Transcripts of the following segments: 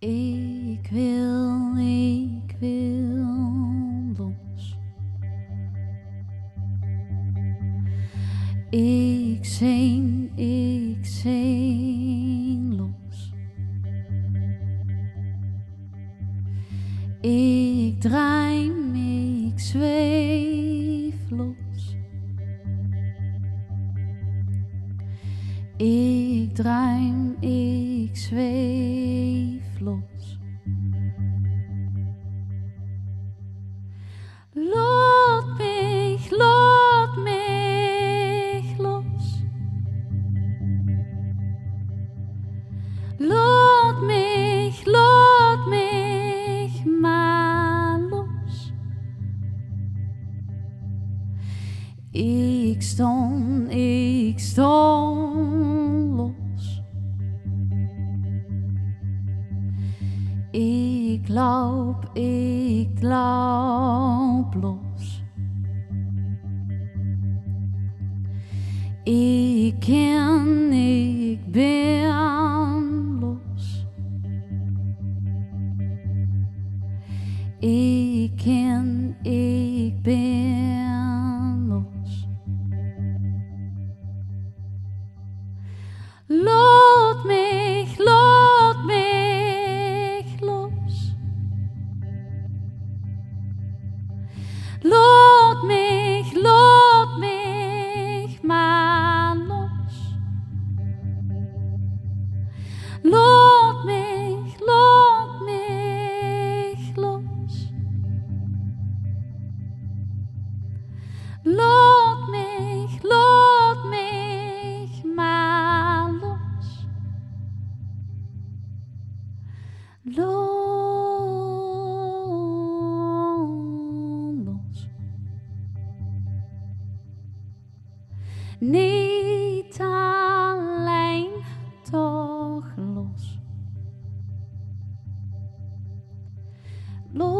Ik wil, ik wil los. Ik zing, ik zing los. Ik draai, ik zweef los. Ik draai, ik zweef los. Laat mich, laat mich los. Laat mich, laat mich maar los. Ik ston, ik ston Ik loop, ik loop los. Ik ken, ik ben los. Ik ken, ik ben los. Laat Laat mich, laat mich maar los. Laat mich, laat mich los. Laat mich, laat mich maar los. Los. Niet alleen, toch los. Los.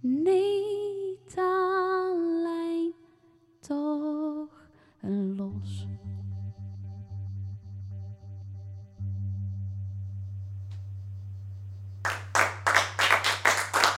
Niet alleen, toch los. you